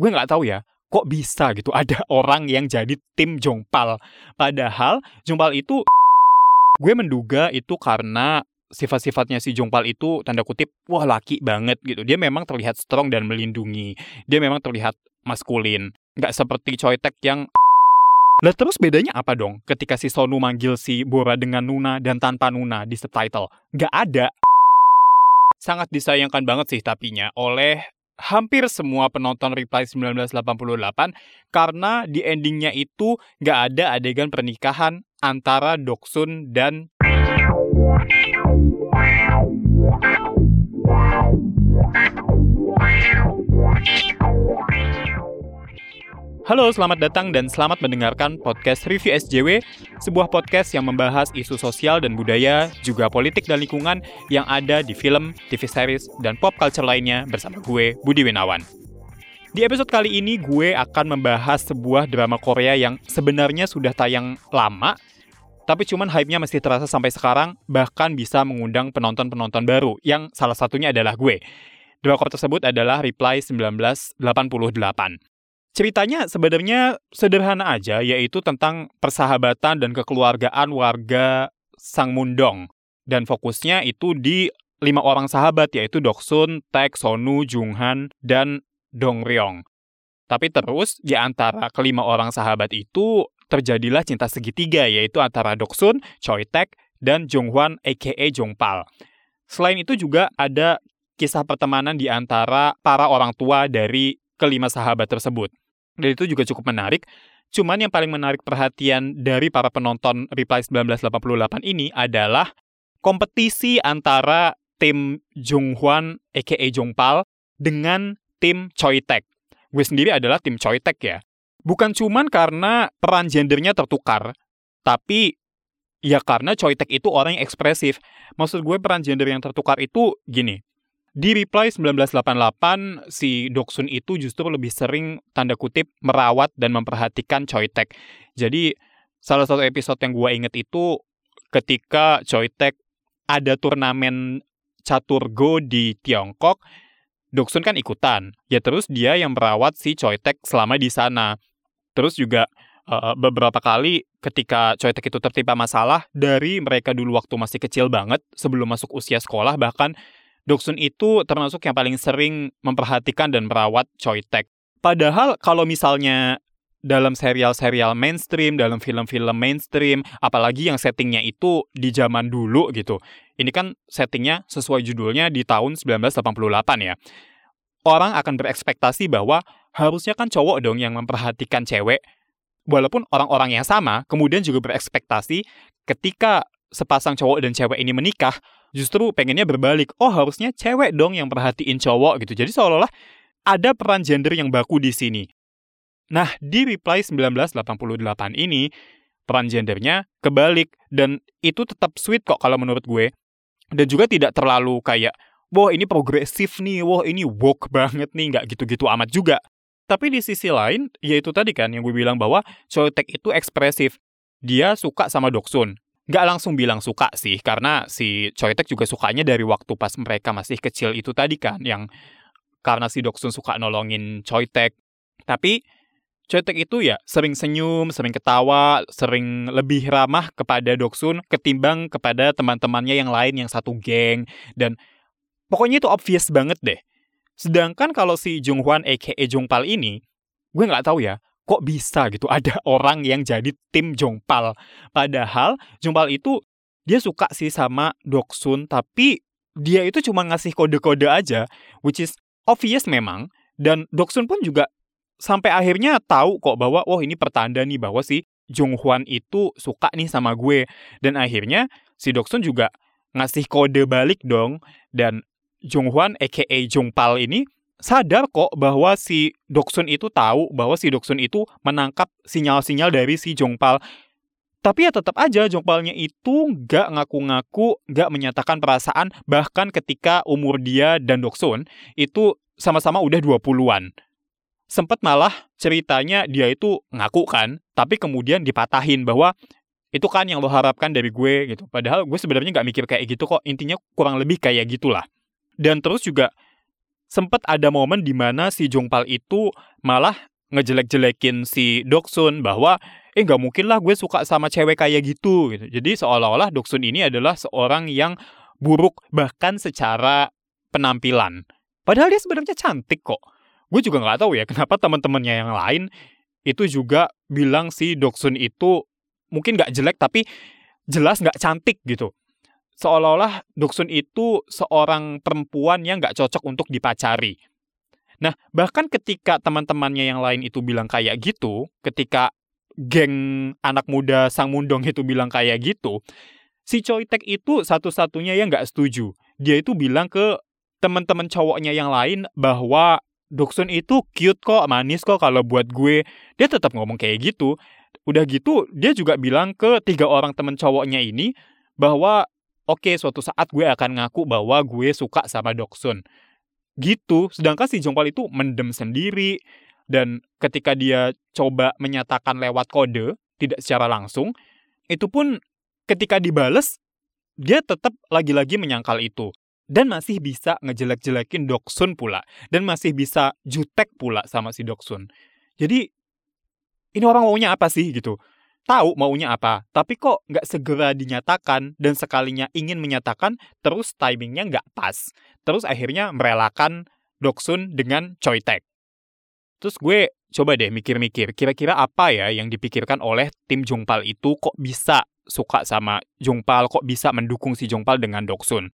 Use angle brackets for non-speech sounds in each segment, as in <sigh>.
gue nggak tahu ya kok bisa gitu ada <laughs> orang yang jadi tim Jongpal padahal Jongpal itu <laughs> gue menduga itu karena sifat-sifatnya si Jongpal itu tanda kutip wah laki banget gitu dia memang terlihat strong dan melindungi dia memang terlihat maskulin nggak seperti Choi Tek yang <laughs> lah terus bedanya apa dong ketika si Sonu manggil si Bora dengan Nuna dan tanpa Nuna di subtitle? Nggak ada. Sangat disayangkan banget sih tapinya oleh hampir semua penonton Reply 1988 karena di endingnya itu nggak ada adegan pernikahan antara Doksun dan Halo, selamat datang dan selamat mendengarkan podcast Review SJW, sebuah podcast yang membahas isu sosial dan budaya, juga politik dan lingkungan yang ada di film, TV series, dan pop culture lainnya bersama gue, Budi Winawan. Di episode kali ini gue akan membahas sebuah drama Korea yang sebenarnya sudah tayang lama, tapi cuman hype-nya masih terasa sampai sekarang, bahkan bisa mengundang penonton-penonton baru, yang salah satunya adalah gue. Drakor tersebut adalah Reply 1988. Ceritanya sebenarnya sederhana aja, yaitu tentang persahabatan dan kekeluargaan warga Sang Mundong. Dan fokusnya itu di lima orang sahabat, yaitu Doksun, Taek, Sonu, Junghan, dan Dongryong. Tapi terus, di antara kelima orang sahabat itu, terjadilah cinta segitiga, yaitu antara Doksun, Choi Taek, dan Jonghwan aka Jongpal. Selain itu juga ada kisah pertemanan di antara para orang tua dari kelima sahabat tersebut dan itu juga cukup menarik. Cuman yang paling menarik perhatian dari para penonton Reply 1988 ini adalah kompetisi antara tim Jonghwan aka Jongpal dengan tim Choi Taek. Gue sendiri adalah tim Choi Taek ya. Bukan cuman karena peran gendernya tertukar, tapi ya karena Choi Taek itu orang yang ekspresif. Maksud gue peran gender yang tertukar itu gini, di Reply 1988, si Doksun itu justru lebih sering tanda kutip merawat dan memperhatikan Choi Taek. Jadi salah satu episode yang gue inget itu ketika Choi Taek ada turnamen catur go di Tiongkok, Doksun kan ikutan. Ya terus dia yang merawat si Choi Taek selama di sana. Terus juga uh, beberapa kali ketika Choi Taek itu tertimpa masalah dari mereka dulu waktu masih kecil banget sebelum masuk usia sekolah bahkan Doksun itu termasuk yang paling sering memperhatikan dan merawat Choi Taek. Padahal kalau misalnya dalam serial-serial mainstream, dalam film-film mainstream, apalagi yang settingnya itu di zaman dulu gitu. Ini kan settingnya sesuai judulnya di tahun 1988 ya. Orang akan berekspektasi bahwa harusnya kan cowok dong yang memperhatikan cewek. Walaupun orang-orang yang sama, kemudian juga berekspektasi ketika sepasang cowok dan cewek ini menikah, justru pengennya berbalik. Oh, harusnya cewek dong yang perhatiin cowok gitu. Jadi seolah-olah ada peran gender yang baku di sini. Nah, di Reply 1988 ini, peran gendernya kebalik. Dan itu tetap sweet kok kalau menurut gue. Dan juga tidak terlalu kayak, wah ini progresif nih, wah ini woke banget nih, nggak gitu-gitu amat juga. Tapi di sisi lain, yaitu tadi kan yang gue bilang bahwa Choi itu ekspresif. Dia suka sama Doksun nggak langsung bilang suka sih karena si Choi Taek juga sukanya dari waktu pas mereka masih kecil itu tadi kan yang karena si Doksun suka nolongin Choi Taek tapi Choi Taek itu ya sering senyum, sering ketawa, sering lebih ramah kepada Doksun ketimbang kepada teman-temannya yang lain yang satu geng dan pokoknya itu obvious banget deh. Sedangkan kalau si Junghwan aka Jungpal ini, gue nggak tahu ya, kok bisa gitu? <laughs> Ada orang yang jadi tim Jongpal. Padahal Jongpal itu dia suka sih sama Doksun tapi dia itu cuma ngasih kode-kode aja which is obvious memang. Dan Doksun pun juga sampai akhirnya tahu kok bahwa oh ini pertanda nih bahwa si Jonghwan itu suka nih sama gue. Dan akhirnya si Doksun juga ngasih kode balik dong. Dan Jonghwan aka Jongpal ini sadar kok bahwa si Doksun itu tahu bahwa si Doksun itu menangkap sinyal-sinyal dari si Jongpal. Tapi ya tetap aja Jongpalnya itu nggak ngaku-ngaku, nggak menyatakan perasaan bahkan ketika umur dia dan Doksun itu sama-sama udah 20-an. Sempet malah ceritanya dia itu ngaku kan, tapi kemudian dipatahin bahwa itu kan yang lo harapkan dari gue gitu. Padahal gue sebenarnya nggak mikir kayak gitu kok. Intinya kurang lebih kayak gitulah. Dan terus juga sempet ada momen di mana si Jungpal itu malah ngejelek-jelekin si Doksun bahwa eh nggak mungkin lah gue suka sama cewek kayak gitu gitu. Jadi seolah-olah Doksun ini adalah seorang yang buruk bahkan secara penampilan. Padahal dia sebenarnya cantik kok. Gue juga nggak tahu ya kenapa teman-temannya yang lain itu juga bilang si Doksun itu mungkin nggak jelek tapi jelas nggak cantik gitu seolah-olah Doksun itu seorang perempuan yang nggak cocok untuk dipacari. Nah, bahkan ketika teman-temannya yang lain itu bilang kayak gitu, ketika geng anak muda Sang Mundong itu bilang kayak gitu, si Choi Tek itu satu-satunya yang nggak setuju. Dia itu bilang ke teman-teman cowoknya yang lain bahwa Doksun itu cute kok, manis kok kalau buat gue. Dia tetap ngomong kayak gitu. Udah gitu, dia juga bilang ke tiga orang teman cowoknya ini bahwa oke okay, suatu saat gue akan ngaku bahwa gue suka sama Doksun. Gitu, sedangkan si Jongpal itu mendem sendiri, dan ketika dia coba menyatakan lewat kode, tidak secara langsung, itu pun ketika dibales, dia tetap lagi-lagi menyangkal itu. Dan masih bisa ngejelek-jelekin Doksun pula. Dan masih bisa jutek pula sama si Doksun. Jadi, ini orang maunya apa sih gitu tahu maunya apa, tapi kok nggak segera dinyatakan dan sekalinya ingin menyatakan terus timingnya nggak pas. Terus akhirnya merelakan Doksun dengan Choi Taek. Terus gue coba deh mikir-mikir, kira-kira apa ya yang dipikirkan oleh tim Jungpal itu kok bisa suka sama Jungpal, kok bisa mendukung si Jungpal dengan Doksun.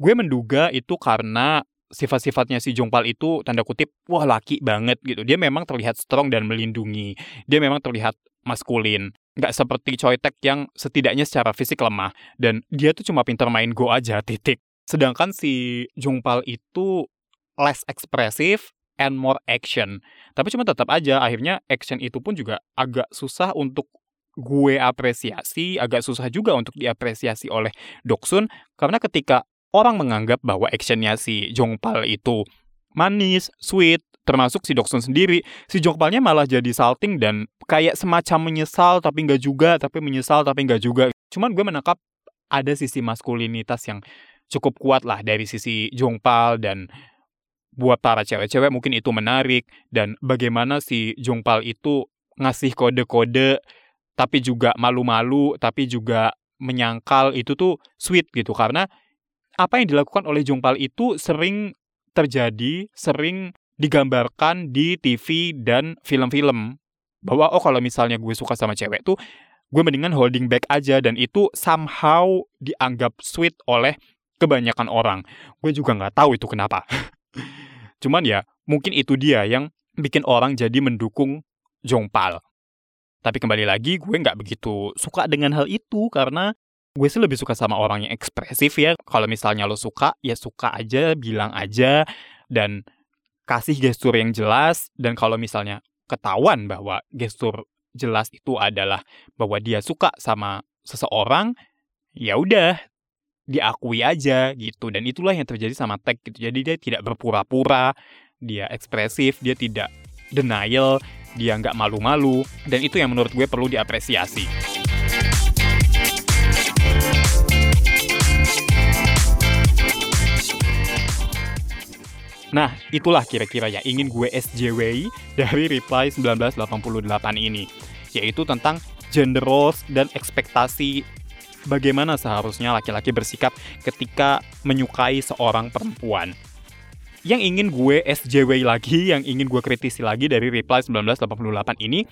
Gue menduga itu karena sifat-sifatnya si Jungpal itu tanda kutip wah laki banget gitu. Dia memang terlihat strong dan melindungi. Dia memang terlihat maskulin. Nggak seperti Choi Tek yang setidaknya secara fisik lemah. Dan dia tuh cuma pintar main go aja, titik. Sedangkan si Jungpal itu less ekspresif and more action. Tapi cuma tetap aja, akhirnya action itu pun juga agak susah untuk gue apresiasi, agak susah juga untuk diapresiasi oleh Doksun, karena ketika orang menganggap bahwa actionnya si Jongpal itu manis, sweet, termasuk si Doksun sendiri, si Jongpalnya malah jadi salting dan kayak semacam menyesal tapi nggak juga, tapi menyesal tapi nggak juga. Cuman gue menangkap ada sisi maskulinitas yang cukup kuat lah dari sisi Jongpal dan buat para cewek-cewek mungkin itu menarik dan bagaimana si Jongpal itu ngasih kode-kode tapi juga malu-malu tapi juga menyangkal itu tuh sweet gitu karena apa yang dilakukan oleh Jongpal itu sering terjadi, sering digambarkan di TV dan film-film bahwa oh kalau misalnya gue suka sama cewek tuh gue mendingan holding back aja dan itu somehow dianggap sweet oleh kebanyakan orang. Gue juga nggak tahu itu kenapa. <laughs> Cuman ya mungkin itu dia yang bikin orang jadi mendukung Jongpal. Tapi kembali lagi gue nggak begitu suka dengan hal itu karena gue sih lebih suka sama orang yang ekspresif ya. Kalau misalnya lo suka, ya suka aja, bilang aja, dan kasih gestur yang jelas dan kalau misalnya ketahuan bahwa gestur jelas itu adalah bahwa dia suka sama seseorang, ya udah diakui aja gitu dan itulah yang terjadi sama Tag gitu. Jadi dia tidak berpura-pura, dia ekspresif, dia tidak denial, dia nggak malu-malu dan itu yang menurut gue perlu diapresiasi. Nah, itulah kira-kira yang ingin gue SJW dari Reply 1988 ini, yaitu tentang gender roles dan ekspektasi bagaimana seharusnya laki-laki bersikap ketika menyukai seorang perempuan. Yang ingin gue SJW lagi, yang ingin gue kritisi lagi dari Reply 1988 ini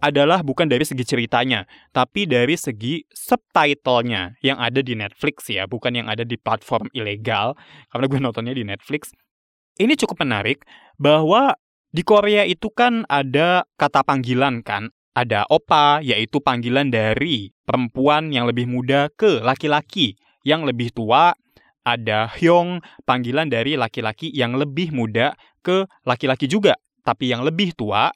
adalah bukan dari segi ceritanya, tapi dari segi subtitlenya yang ada di Netflix ya, bukan yang ada di platform ilegal, karena gue nontonnya di Netflix ini cukup menarik bahwa di Korea itu kan ada kata panggilan kan, ada opa yaitu panggilan dari perempuan yang lebih muda ke laki-laki. Yang lebih tua, ada hyong panggilan dari laki-laki yang lebih muda ke laki-laki juga tapi yang lebih tua.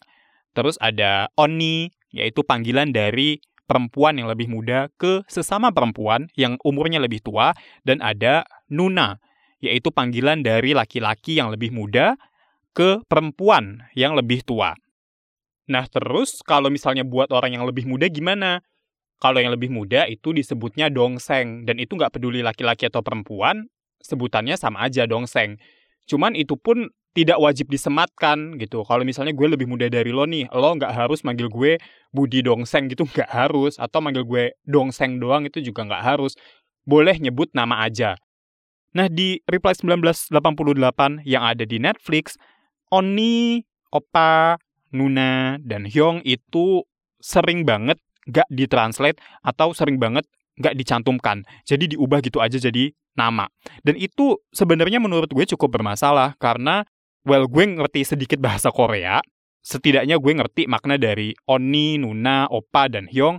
Terus ada oni yaitu panggilan dari perempuan yang lebih muda ke sesama perempuan yang umurnya lebih tua. Dan ada nuna yaitu panggilan dari laki-laki yang lebih muda ke perempuan yang lebih tua. Nah, terus kalau misalnya buat orang yang lebih muda gimana? Kalau yang lebih muda itu disebutnya dongseng, dan itu nggak peduli laki-laki atau perempuan, sebutannya sama aja dongseng. Cuman itu pun tidak wajib disematkan gitu. Kalau misalnya gue lebih muda dari lo nih, lo nggak harus manggil gue Budi Dongseng gitu, nggak harus. Atau manggil gue Dongseng doang itu juga nggak harus. Boleh nyebut nama aja. Nah di Reply 1988 yang ada di Netflix, Oni, Opa, Nuna, dan Hyung itu sering banget gak ditranslate atau sering banget gak dicantumkan. Jadi diubah gitu aja jadi nama. Dan itu sebenarnya menurut gue cukup bermasalah karena well gue ngerti sedikit <laughs> bahasa Korea, setidaknya gue ngerti makna dari Oni, Nuna, Opa, dan Hyung.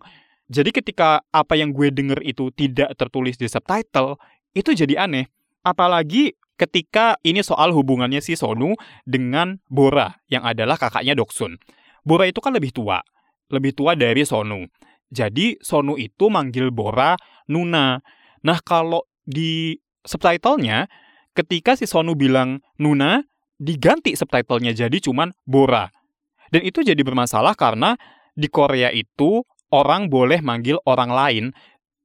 Jadi ketika apa yang gue denger itu tidak tertulis di subtitle, itu jadi aneh. Apalagi ketika ini soal hubungannya si Sonu dengan Bora yang adalah kakaknya Doksun. Bora itu kan lebih tua, lebih tua dari Sonu. Jadi Sonu itu manggil Bora Nuna. Nah kalau di subtitlenya ketika si Sonu bilang Nuna, diganti subtitlenya jadi cuman Bora. Dan itu jadi bermasalah karena di Korea itu orang boleh manggil orang lain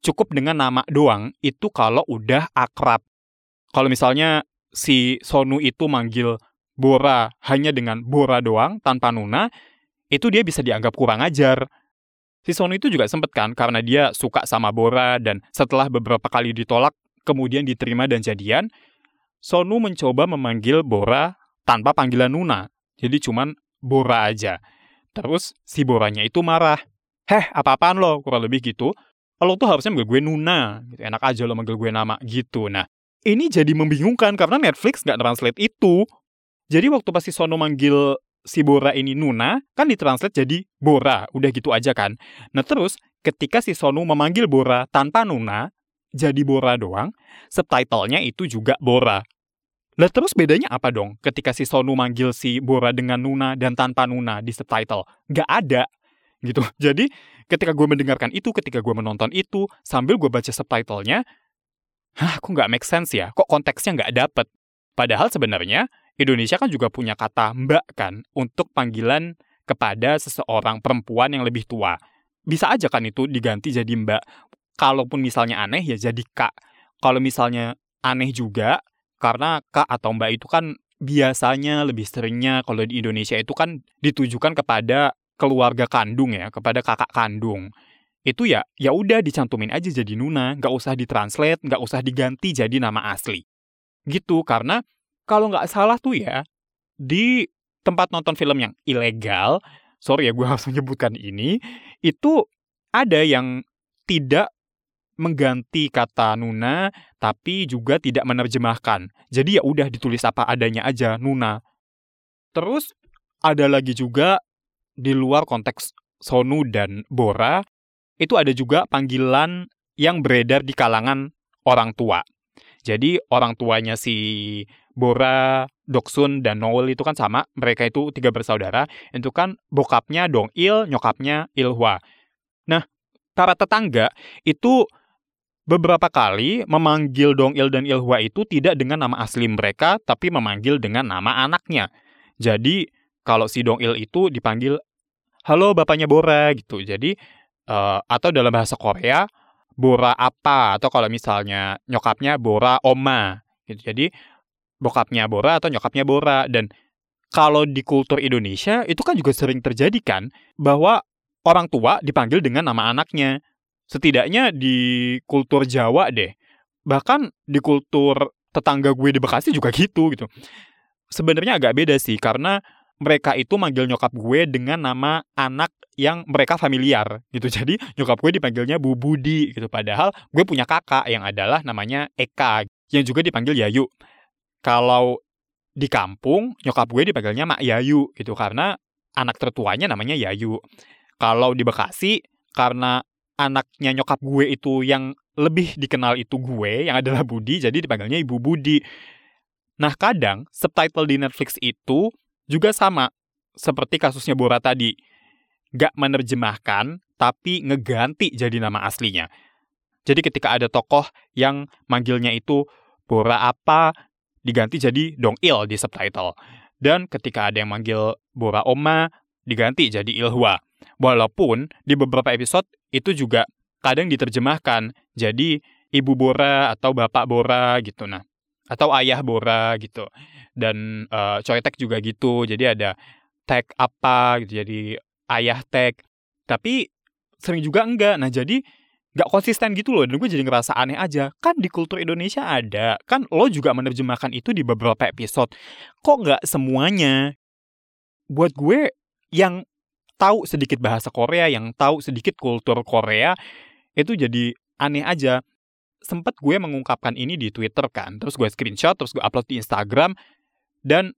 cukup dengan nama doang itu kalau udah akrab. Kalau misalnya si Sonu itu manggil Bora hanya dengan Bora doang tanpa Nuna, itu dia bisa dianggap kurang ajar. Si Sonu itu juga sempet kan karena dia suka sama Bora dan setelah beberapa kali ditolak kemudian diterima dan jadian, Sonu mencoba memanggil Bora tanpa panggilan Nuna. Jadi cuman Bora aja. Terus si Boranya itu marah. Heh, apa-apaan lo? Kurang lebih gitu. Lo tuh harusnya manggil gue Nuna. Enak aja lo manggil gue nama gitu. Nah, ini jadi membingungkan karena Netflix nggak translate itu. Jadi waktu pasti Sono manggil si Bora ini Nuna, kan ditranslate jadi Bora, udah gitu aja kan. Nah terus, ketika si Sonu memanggil Bora tanpa Nuna, jadi Bora doang, subtitlenya itu juga Bora. Lah terus bedanya apa dong ketika si Sonu manggil si Bora dengan Nuna dan tanpa Nuna di subtitle? Gak ada. Gitu. Jadi ketika gue mendengarkan itu, ketika gue menonton itu, sambil gue baca subtitlenya, hah kok nggak make sense ya? Kok konteksnya nggak dapet? Padahal sebenarnya Indonesia kan juga punya kata mbak kan untuk panggilan kepada seseorang perempuan yang lebih tua. Bisa aja kan itu diganti jadi mbak kalaupun misalnya aneh ya jadi kak. Kalau misalnya aneh juga karena kak atau mbak itu kan biasanya lebih seringnya kalau di Indonesia itu kan ditujukan kepada keluarga kandung ya, kepada kakak kandung. Itu ya ya udah dicantumin aja jadi Nuna, nggak usah ditranslate, nggak usah diganti jadi nama asli. Gitu karena kalau nggak salah tuh ya di tempat nonton film yang ilegal, sorry ya gue <laughs> harus menyebutkan ini, itu ada yang tidak mengganti kata Nuna, tapi juga tidak menerjemahkan. Jadi ya udah ditulis apa adanya aja Nuna. Terus ada lagi juga di luar konteks Sonu dan Bora, itu ada juga panggilan yang beredar di kalangan orang tua. Jadi orang tuanya si Bora, Doksun, dan Noel itu kan sama. Mereka itu tiga bersaudara. Itu kan bokapnya Dong Il, nyokapnya Ilhwa. Nah, para tetangga itu beberapa kali memanggil Dong Il dan Ilhwa itu tidak dengan nama asli mereka, tapi memanggil dengan nama anaknya. Jadi, kalau si Dong Il itu dipanggil, halo bapaknya Bora, gitu. Jadi, uh, atau dalam bahasa Korea, Bora apa, atau kalau misalnya nyokapnya Bora Oma, gitu. Jadi, bokapnya Bora atau nyokapnya Bora. Dan kalau di kultur Indonesia, itu kan juga sering terjadi kan, bahwa orang tua dipanggil dengan nama anaknya setidaknya di kultur Jawa deh. Bahkan di kultur tetangga gue di Bekasi juga gitu gitu. Sebenarnya agak beda sih karena mereka itu manggil nyokap gue dengan nama anak yang mereka familiar gitu. <laughs> Jadi nyokap gue dipanggilnya Bu Budi gitu. Padahal gue punya kakak yang adalah namanya Eka yang juga dipanggil Yayu. Kalau di kampung nyokap gue dipanggilnya Mak Yayu gitu karena anak tertuanya namanya Yayu. Kalau di Bekasi karena anaknya nyokap gue itu yang lebih dikenal itu gue yang adalah Budi jadi dipanggilnya Ibu Budi. Nah kadang subtitle di Netflix itu juga sama seperti kasusnya Bora tadi. Gak menerjemahkan tapi ngeganti jadi nama aslinya. Jadi ketika ada tokoh yang manggilnya itu Bora apa diganti jadi Dong Il di subtitle. Dan ketika ada yang manggil Bora Oma diganti jadi Ilhwa. Walaupun di beberapa episode itu juga kadang diterjemahkan jadi ibu Bora atau bapak Bora gitu nah atau ayah Bora gitu. Dan uh, Choi Tag juga gitu. Jadi ada tag apa gitu, jadi ayah tag. Tapi sering juga enggak. Nah jadi nggak konsisten gitu loh dan gue jadi ngerasa aneh aja. Kan di kultur Indonesia ada. Kan lo juga menerjemahkan itu di beberapa episode. Kok nggak semuanya? Buat gue yang tahu sedikit bahasa Korea yang tahu sedikit kultur Korea itu jadi aneh aja. Sempet gue mengungkapkan ini di Twitter kan. Terus gue screenshot terus gue upload di Instagram dan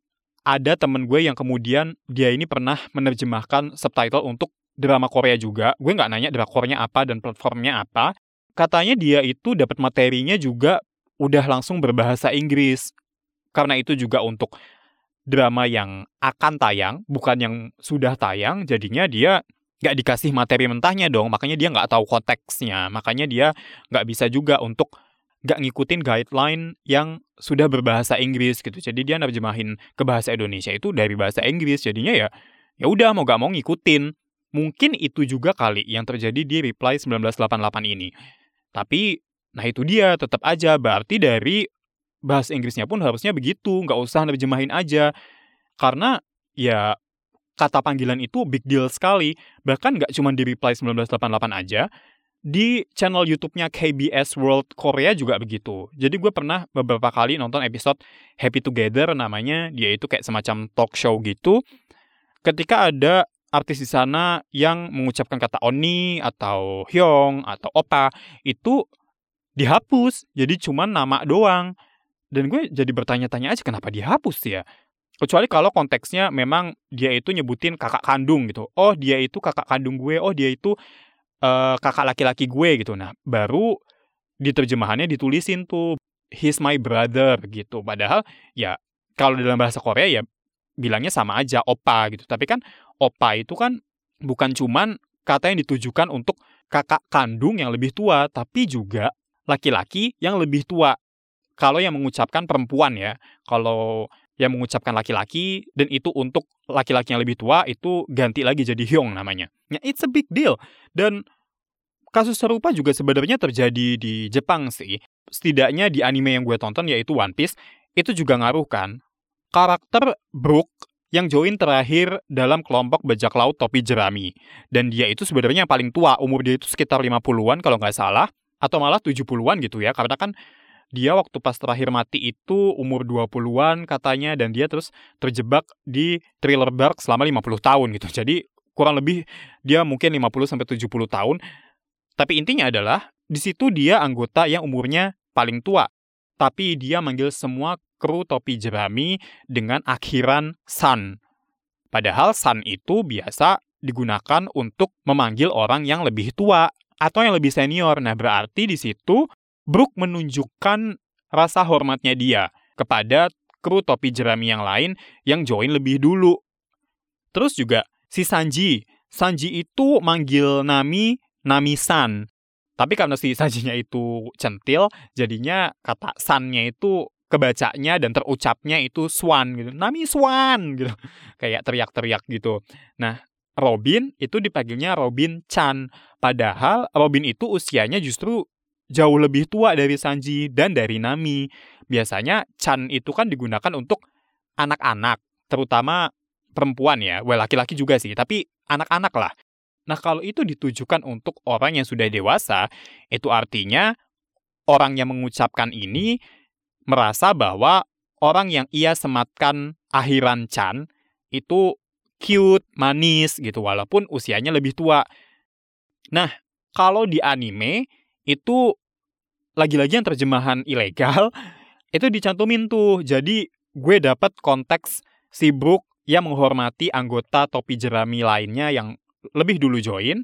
ada temen gue yang kemudian dia ini pernah menerjemahkan subtitle untuk drama Korea juga. Gue nggak nanya drakornya apa dan platformnya apa. Katanya dia itu dapat materinya juga udah langsung berbahasa Inggris. Karena itu juga untuk drama yang akan tayang, bukan yang sudah tayang, jadinya dia nggak dikasih materi mentahnya dong, makanya dia nggak tahu konteksnya, makanya dia nggak bisa juga untuk nggak ngikutin guideline yang sudah berbahasa Inggris gitu. Jadi dia nerjemahin ke bahasa Indonesia itu dari bahasa Inggris, jadinya ya ya udah mau gak mau ngikutin. Mungkin itu juga kali yang terjadi di Reply 1988 ini. Tapi, nah itu dia, tetap aja. Berarti dari bahasa Inggrisnya pun harusnya begitu, nggak usah nerjemahin aja. Karena, ya, kata panggilan itu big deal sekali. Bahkan nggak cuma di Reply 1988 aja, di channel YouTube-nya KBS World Korea juga begitu. Jadi gue pernah beberapa kali nonton episode Happy Together namanya, dia itu kayak semacam talk show gitu. Ketika ada artis di sana yang mengucapkan kata oni atau hyong atau opa itu dihapus. Jadi cuma nama doang. Dan gue jadi bertanya-tanya aja kenapa dihapus ya? Kecuali kalau konteksnya memang dia itu nyebutin kakak kandung gitu. Oh dia itu kakak kandung gue. Oh dia itu uh, kakak laki-laki gue gitu. Nah baru di terjemahannya ditulisin tuh he's my brother gitu. Padahal ya kalau dalam bahasa Korea ya bilangnya sama aja opa gitu. Tapi kan opa itu kan bukan cuman kata yang ditujukan untuk kakak kandung yang lebih tua, tapi juga laki-laki yang lebih tua. Kalau yang mengucapkan perempuan ya, kalau yang mengucapkan laki-laki dan itu untuk laki-laki yang lebih tua itu ganti lagi jadi hyong namanya. Ya, it's a big deal. Dan kasus serupa juga sebenarnya terjadi di Jepang sih. Setidaknya di anime yang gue tonton yaitu One Piece, itu juga ngaruh kan. Karakter Brook yang join terakhir dalam kelompok bajak laut topi jerami. Dan dia itu sebenarnya yang paling tua, umur dia itu sekitar 50-an kalau nggak salah, atau malah 70-an gitu ya, karena kan dia waktu pas terakhir mati itu umur 20-an katanya, dan dia terus terjebak di thriller bark selama 50 tahun gitu. Jadi kurang lebih dia mungkin 50-70 tahun, tapi intinya adalah di situ dia anggota yang umurnya paling tua. Tapi dia manggil semua kru topi jerami dengan akhiran san. Padahal san itu biasa digunakan untuk memanggil orang yang lebih tua atau yang lebih senior. Nah, berarti di situ Brook menunjukkan rasa hormatnya dia kepada kru topi jerami yang lain yang join lebih dulu. Terus juga si Sanji. Sanji itu manggil Nami Nami-san. Tapi karena si Sanjinya itu centil, jadinya kata sannya itu kebacanya dan terucapnya itu Swan gitu. Nami Swan gitu. <laughs> Kayak teriak-teriak gitu. Nah, Robin itu dipanggilnya Robin Chan. Padahal Robin itu usianya justru jauh lebih tua dari Sanji dan dari Nami. Biasanya Chan itu kan digunakan untuk anak-anak, terutama perempuan ya. Well, laki-laki juga sih, tapi anak-anak lah. Nah, kalau itu ditujukan untuk orang yang sudah dewasa, itu artinya orang yang mengucapkan ini merasa bahwa orang yang ia sematkan akhiran Chan itu cute, manis gitu walaupun usianya lebih tua. Nah, kalau di anime itu lagi-lagi yang terjemahan ilegal <laughs> itu dicantumin tuh. Jadi gue dapat konteks si Brook yang menghormati anggota topi jerami lainnya yang lebih dulu join.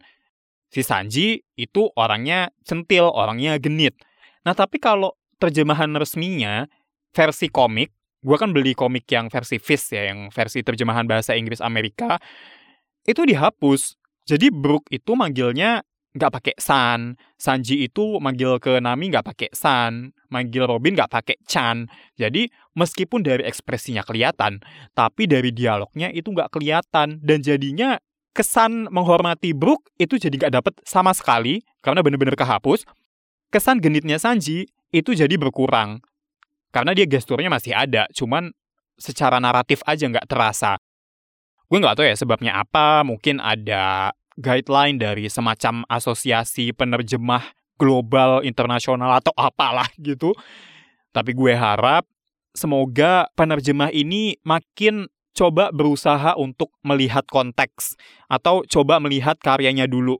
Si Sanji itu orangnya centil, orangnya genit. Nah, tapi kalau terjemahan resminya versi komik, gue kan beli komik yang versi Fist ya, yang versi terjemahan bahasa Inggris Amerika, itu dihapus. Jadi Brook itu manggilnya nggak pakai San, Sanji itu manggil ke Nami nggak pakai San, manggil Robin nggak pakai Chan. Jadi meskipun dari ekspresinya kelihatan, tapi dari dialognya itu nggak kelihatan dan jadinya kesan menghormati Brook itu jadi nggak dapet sama sekali karena bener-bener kehapus. Kesan genitnya Sanji itu jadi berkurang. Karena dia gesturnya masih ada, cuman secara naratif aja nggak terasa. Gue nggak tahu ya sebabnya apa, mungkin ada guideline dari semacam asosiasi penerjemah global internasional atau apalah gitu. Tapi gue harap semoga penerjemah ini makin coba berusaha untuk melihat konteks atau coba melihat karyanya dulu.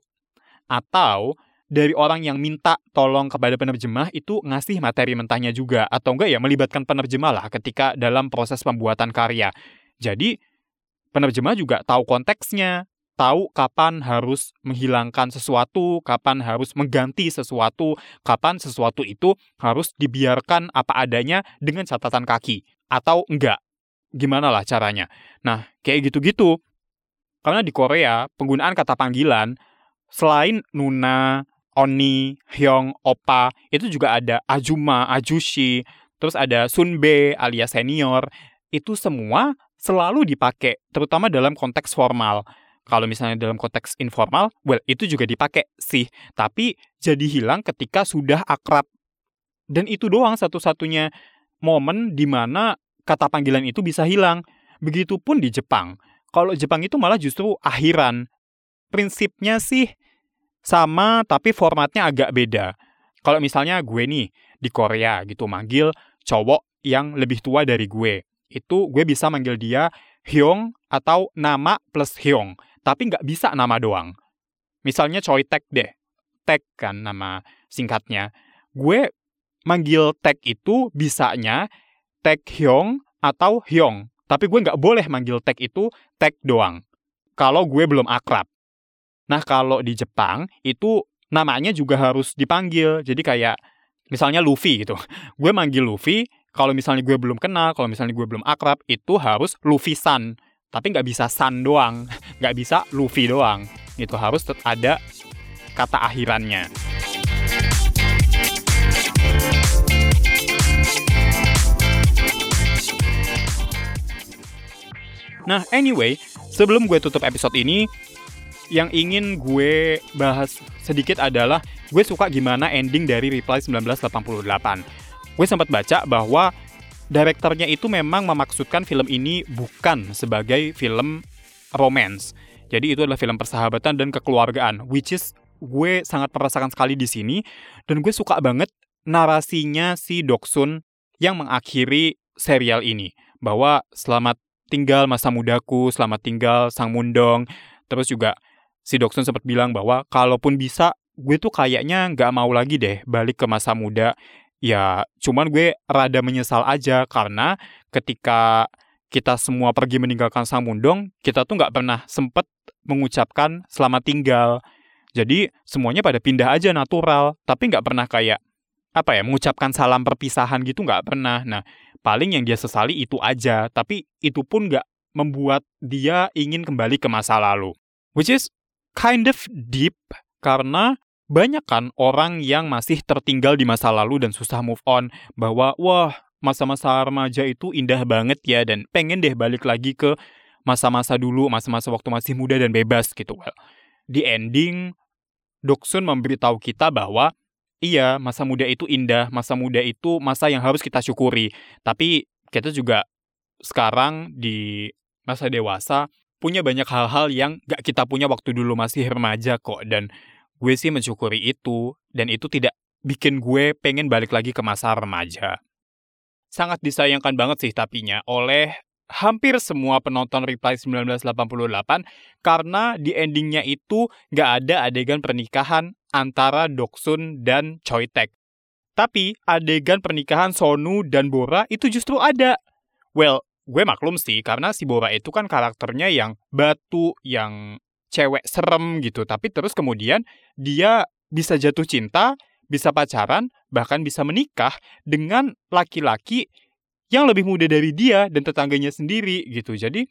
Atau dari orang yang minta tolong kepada penerjemah itu ngasih materi mentahnya juga atau enggak ya melibatkan penerjemah lah ketika dalam proses pembuatan karya. Jadi penerjemah juga tahu konteksnya, tahu kapan harus menghilangkan sesuatu, kapan harus mengganti sesuatu, kapan sesuatu itu harus dibiarkan apa adanya dengan catatan kaki atau enggak. Gimana lah caranya? Nah, kayak gitu-gitu. Karena di Korea, penggunaan kata panggilan selain Nuna, Oni, Hyung, Opa, itu juga ada Ajuma, Ajushi, terus ada Sunbe alias senior. Itu semua selalu dipakai, terutama dalam konteks formal. Kalau misalnya dalam konteks informal, well, itu juga dipakai sih. Tapi jadi hilang ketika sudah akrab. Dan itu doang satu-satunya momen di mana kata panggilan itu bisa hilang. Begitupun di Jepang. Kalau Jepang itu malah justru akhiran. Prinsipnya sih sama tapi formatnya agak beda. Kalau misalnya gue nih di Korea gitu manggil cowok yang lebih tua dari gue, itu gue bisa manggil dia Hyung atau nama plus Hyung, tapi nggak bisa nama doang. Misalnya Choi Tek deh, Tek kan nama singkatnya. Gue manggil Tek itu bisanya Tek Hyung atau Hyung, tapi gue nggak boleh manggil Tek itu Tek doang. Kalau gue belum akrab. Nah, kalau di Jepang itu namanya juga harus dipanggil. Jadi kayak misalnya Luffy gitu. <laughs> Gue manggil Luffy, kalau misalnya gue belum kenal, kalau misalnya gue belum akrab, itu harus Luffy-san. Tapi nggak bisa san doang, <laughs> nggak bisa Luffy doang. Itu harus ada kata akhirannya. Nah, anyway, sebelum gue tutup episode ini, yang ingin gue bahas sedikit adalah gue suka gimana ending dari Reply 1988. Gue sempat baca bahwa direkturnya itu memang memaksudkan film ini bukan sebagai film romance. Jadi itu adalah film persahabatan dan kekeluargaan, which is gue sangat merasakan sekali di sini dan gue suka banget narasinya si Doksun yang mengakhiri serial ini bahwa selamat tinggal masa mudaku, selamat tinggal Sang Mundong, terus juga si Doksun sempat bilang bahwa kalaupun bisa gue tuh kayaknya nggak mau lagi deh balik ke masa muda. Ya, cuman gue rada menyesal aja karena ketika kita semua pergi meninggalkan Sang Mundong, kita tuh nggak pernah sempet mengucapkan selamat tinggal. Jadi semuanya pada pindah aja natural, tapi nggak pernah kayak apa ya mengucapkan salam perpisahan gitu nggak pernah. Nah paling yang dia sesali itu aja, tapi itu pun nggak membuat dia ingin kembali ke masa lalu. Which is kind of deep karena banyak kan orang yang masih tertinggal di masa lalu dan susah move on bahwa wah masa-masa remaja itu indah banget ya dan pengen deh balik lagi ke masa-masa dulu, masa-masa waktu masih muda dan bebas gitu. Well, di ending Doksun memberitahu kita bahwa iya, masa muda itu indah, masa muda itu masa yang harus kita syukuri. Tapi kita juga sekarang di masa dewasa punya banyak hal-hal yang gak kita punya waktu dulu masih remaja kok. Dan gue sih mensyukuri itu. Dan itu tidak bikin gue pengen balik lagi ke masa remaja. Sangat disayangkan banget sih tapinya oleh hampir semua penonton Reply 1988 karena di endingnya itu gak ada adegan pernikahan antara Doksun dan Choi Taek. Tapi adegan pernikahan Sonu dan Bora itu justru ada. Well, gue maklum sih karena si Bora itu kan karakternya yang batu, yang cewek serem gitu. Tapi terus kemudian dia bisa jatuh cinta, bisa pacaran, bahkan bisa menikah dengan laki-laki yang lebih muda dari dia dan tetangganya sendiri gitu. Jadi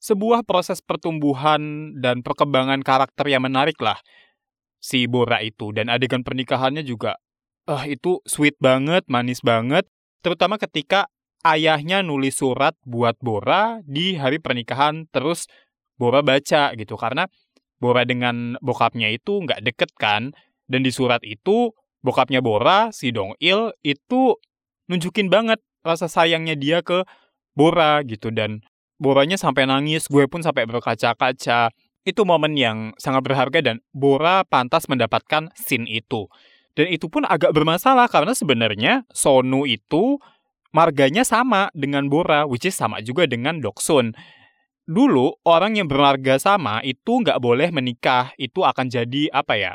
sebuah proses pertumbuhan dan perkembangan karakter yang menarik lah si Bora itu dan adegan pernikahannya juga ah uh, itu sweet banget, manis banget, terutama ketika ayahnya nulis surat buat Bora di hari pernikahan terus Bora baca gitu karena Bora dengan bokapnya itu nggak deket kan dan di surat itu bokapnya Bora si Dong Il itu nunjukin banget rasa sayangnya dia ke Bora gitu dan Boranya sampai nangis, gue pun sampai berkaca-kaca. Itu momen yang sangat berharga dan Bora pantas mendapatkan scene itu. Dan itu pun agak bermasalah karena sebenarnya Sonu itu marganya sama dengan Bora, which is sama juga dengan Doksun. Dulu orang yang bermarga sama itu nggak boleh menikah, itu akan jadi apa ya?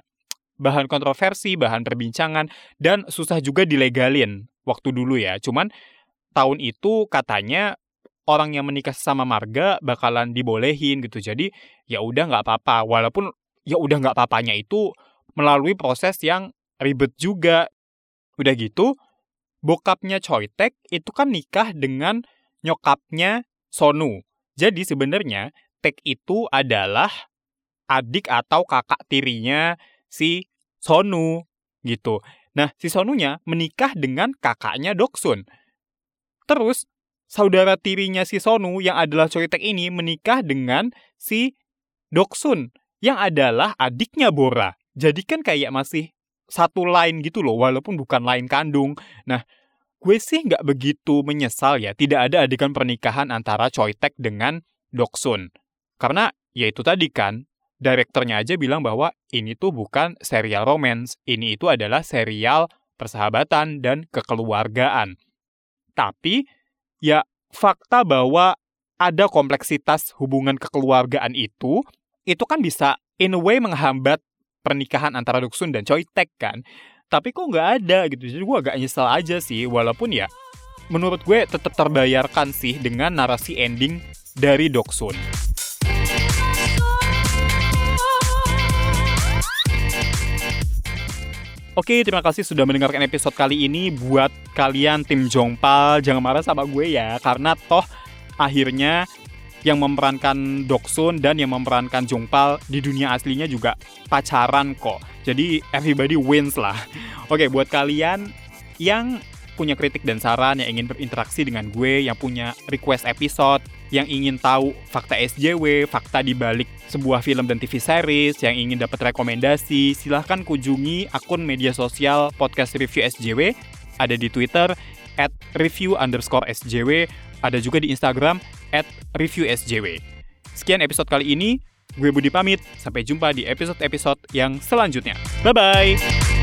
Bahan kontroversi, bahan perbincangan, dan susah juga dilegalin waktu dulu ya. Cuman tahun itu katanya orang yang menikah sama marga bakalan dibolehin gitu. Jadi ya udah nggak apa-apa. Walaupun ya udah nggak apa-apanya itu melalui proses yang ribet juga. Udah gitu, bokapnya Choitek itu kan nikah dengan nyokapnya Sonu. Jadi sebenarnya Tek itu adalah adik atau kakak tirinya si Sonu gitu. Nah, si Sonunya menikah dengan kakaknya Doksun. Terus saudara tirinya si Sonu yang adalah Choritek ini menikah dengan si Doksun yang adalah adiknya Bora. Jadi kan kayak masih satu line gitu loh, walaupun bukan line kandung. Nah, gue sih nggak begitu menyesal ya, tidak ada adegan pernikahan antara Choitek dengan Doksun. Karena ya itu tadi kan, direkturnya aja bilang bahwa ini tuh bukan serial romance, ini itu adalah serial persahabatan dan kekeluargaan. Tapi ya fakta bahwa ada kompleksitas hubungan kekeluargaan itu, itu kan bisa in a way menghambat pernikahan antara Duksun dan Choi Tek kan. Tapi kok nggak ada gitu, jadi gue agak nyesel aja sih, walaupun ya menurut gue tetap terbayarkan sih dengan narasi ending dari Doksun. Oke, terima kasih sudah mendengarkan episode kali ini. Buat kalian tim Jongpal, jangan marah sama gue ya, karena toh akhirnya yang memerankan Doksun dan yang memerankan Jongpal di dunia aslinya juga pacaran kok. Jadi everybody wins lah. Oke, buat kalian yang punya kritik dan saran, yang ingin berinteraksi dengan gue, yang punya request episode, yang ingin tahu fakta SJW, fakta di balik sebuah film dan TV series, yang ingin dapat rekomendasi, silahkan kunjungi akun media sosial podcast review SJW, ada di Twitter, at ada juga di Instagram, at. Sekian episode kali ini, gue Budi pamit, sampai jumpa di episode-episode yang selanjutnya. Bye-bye!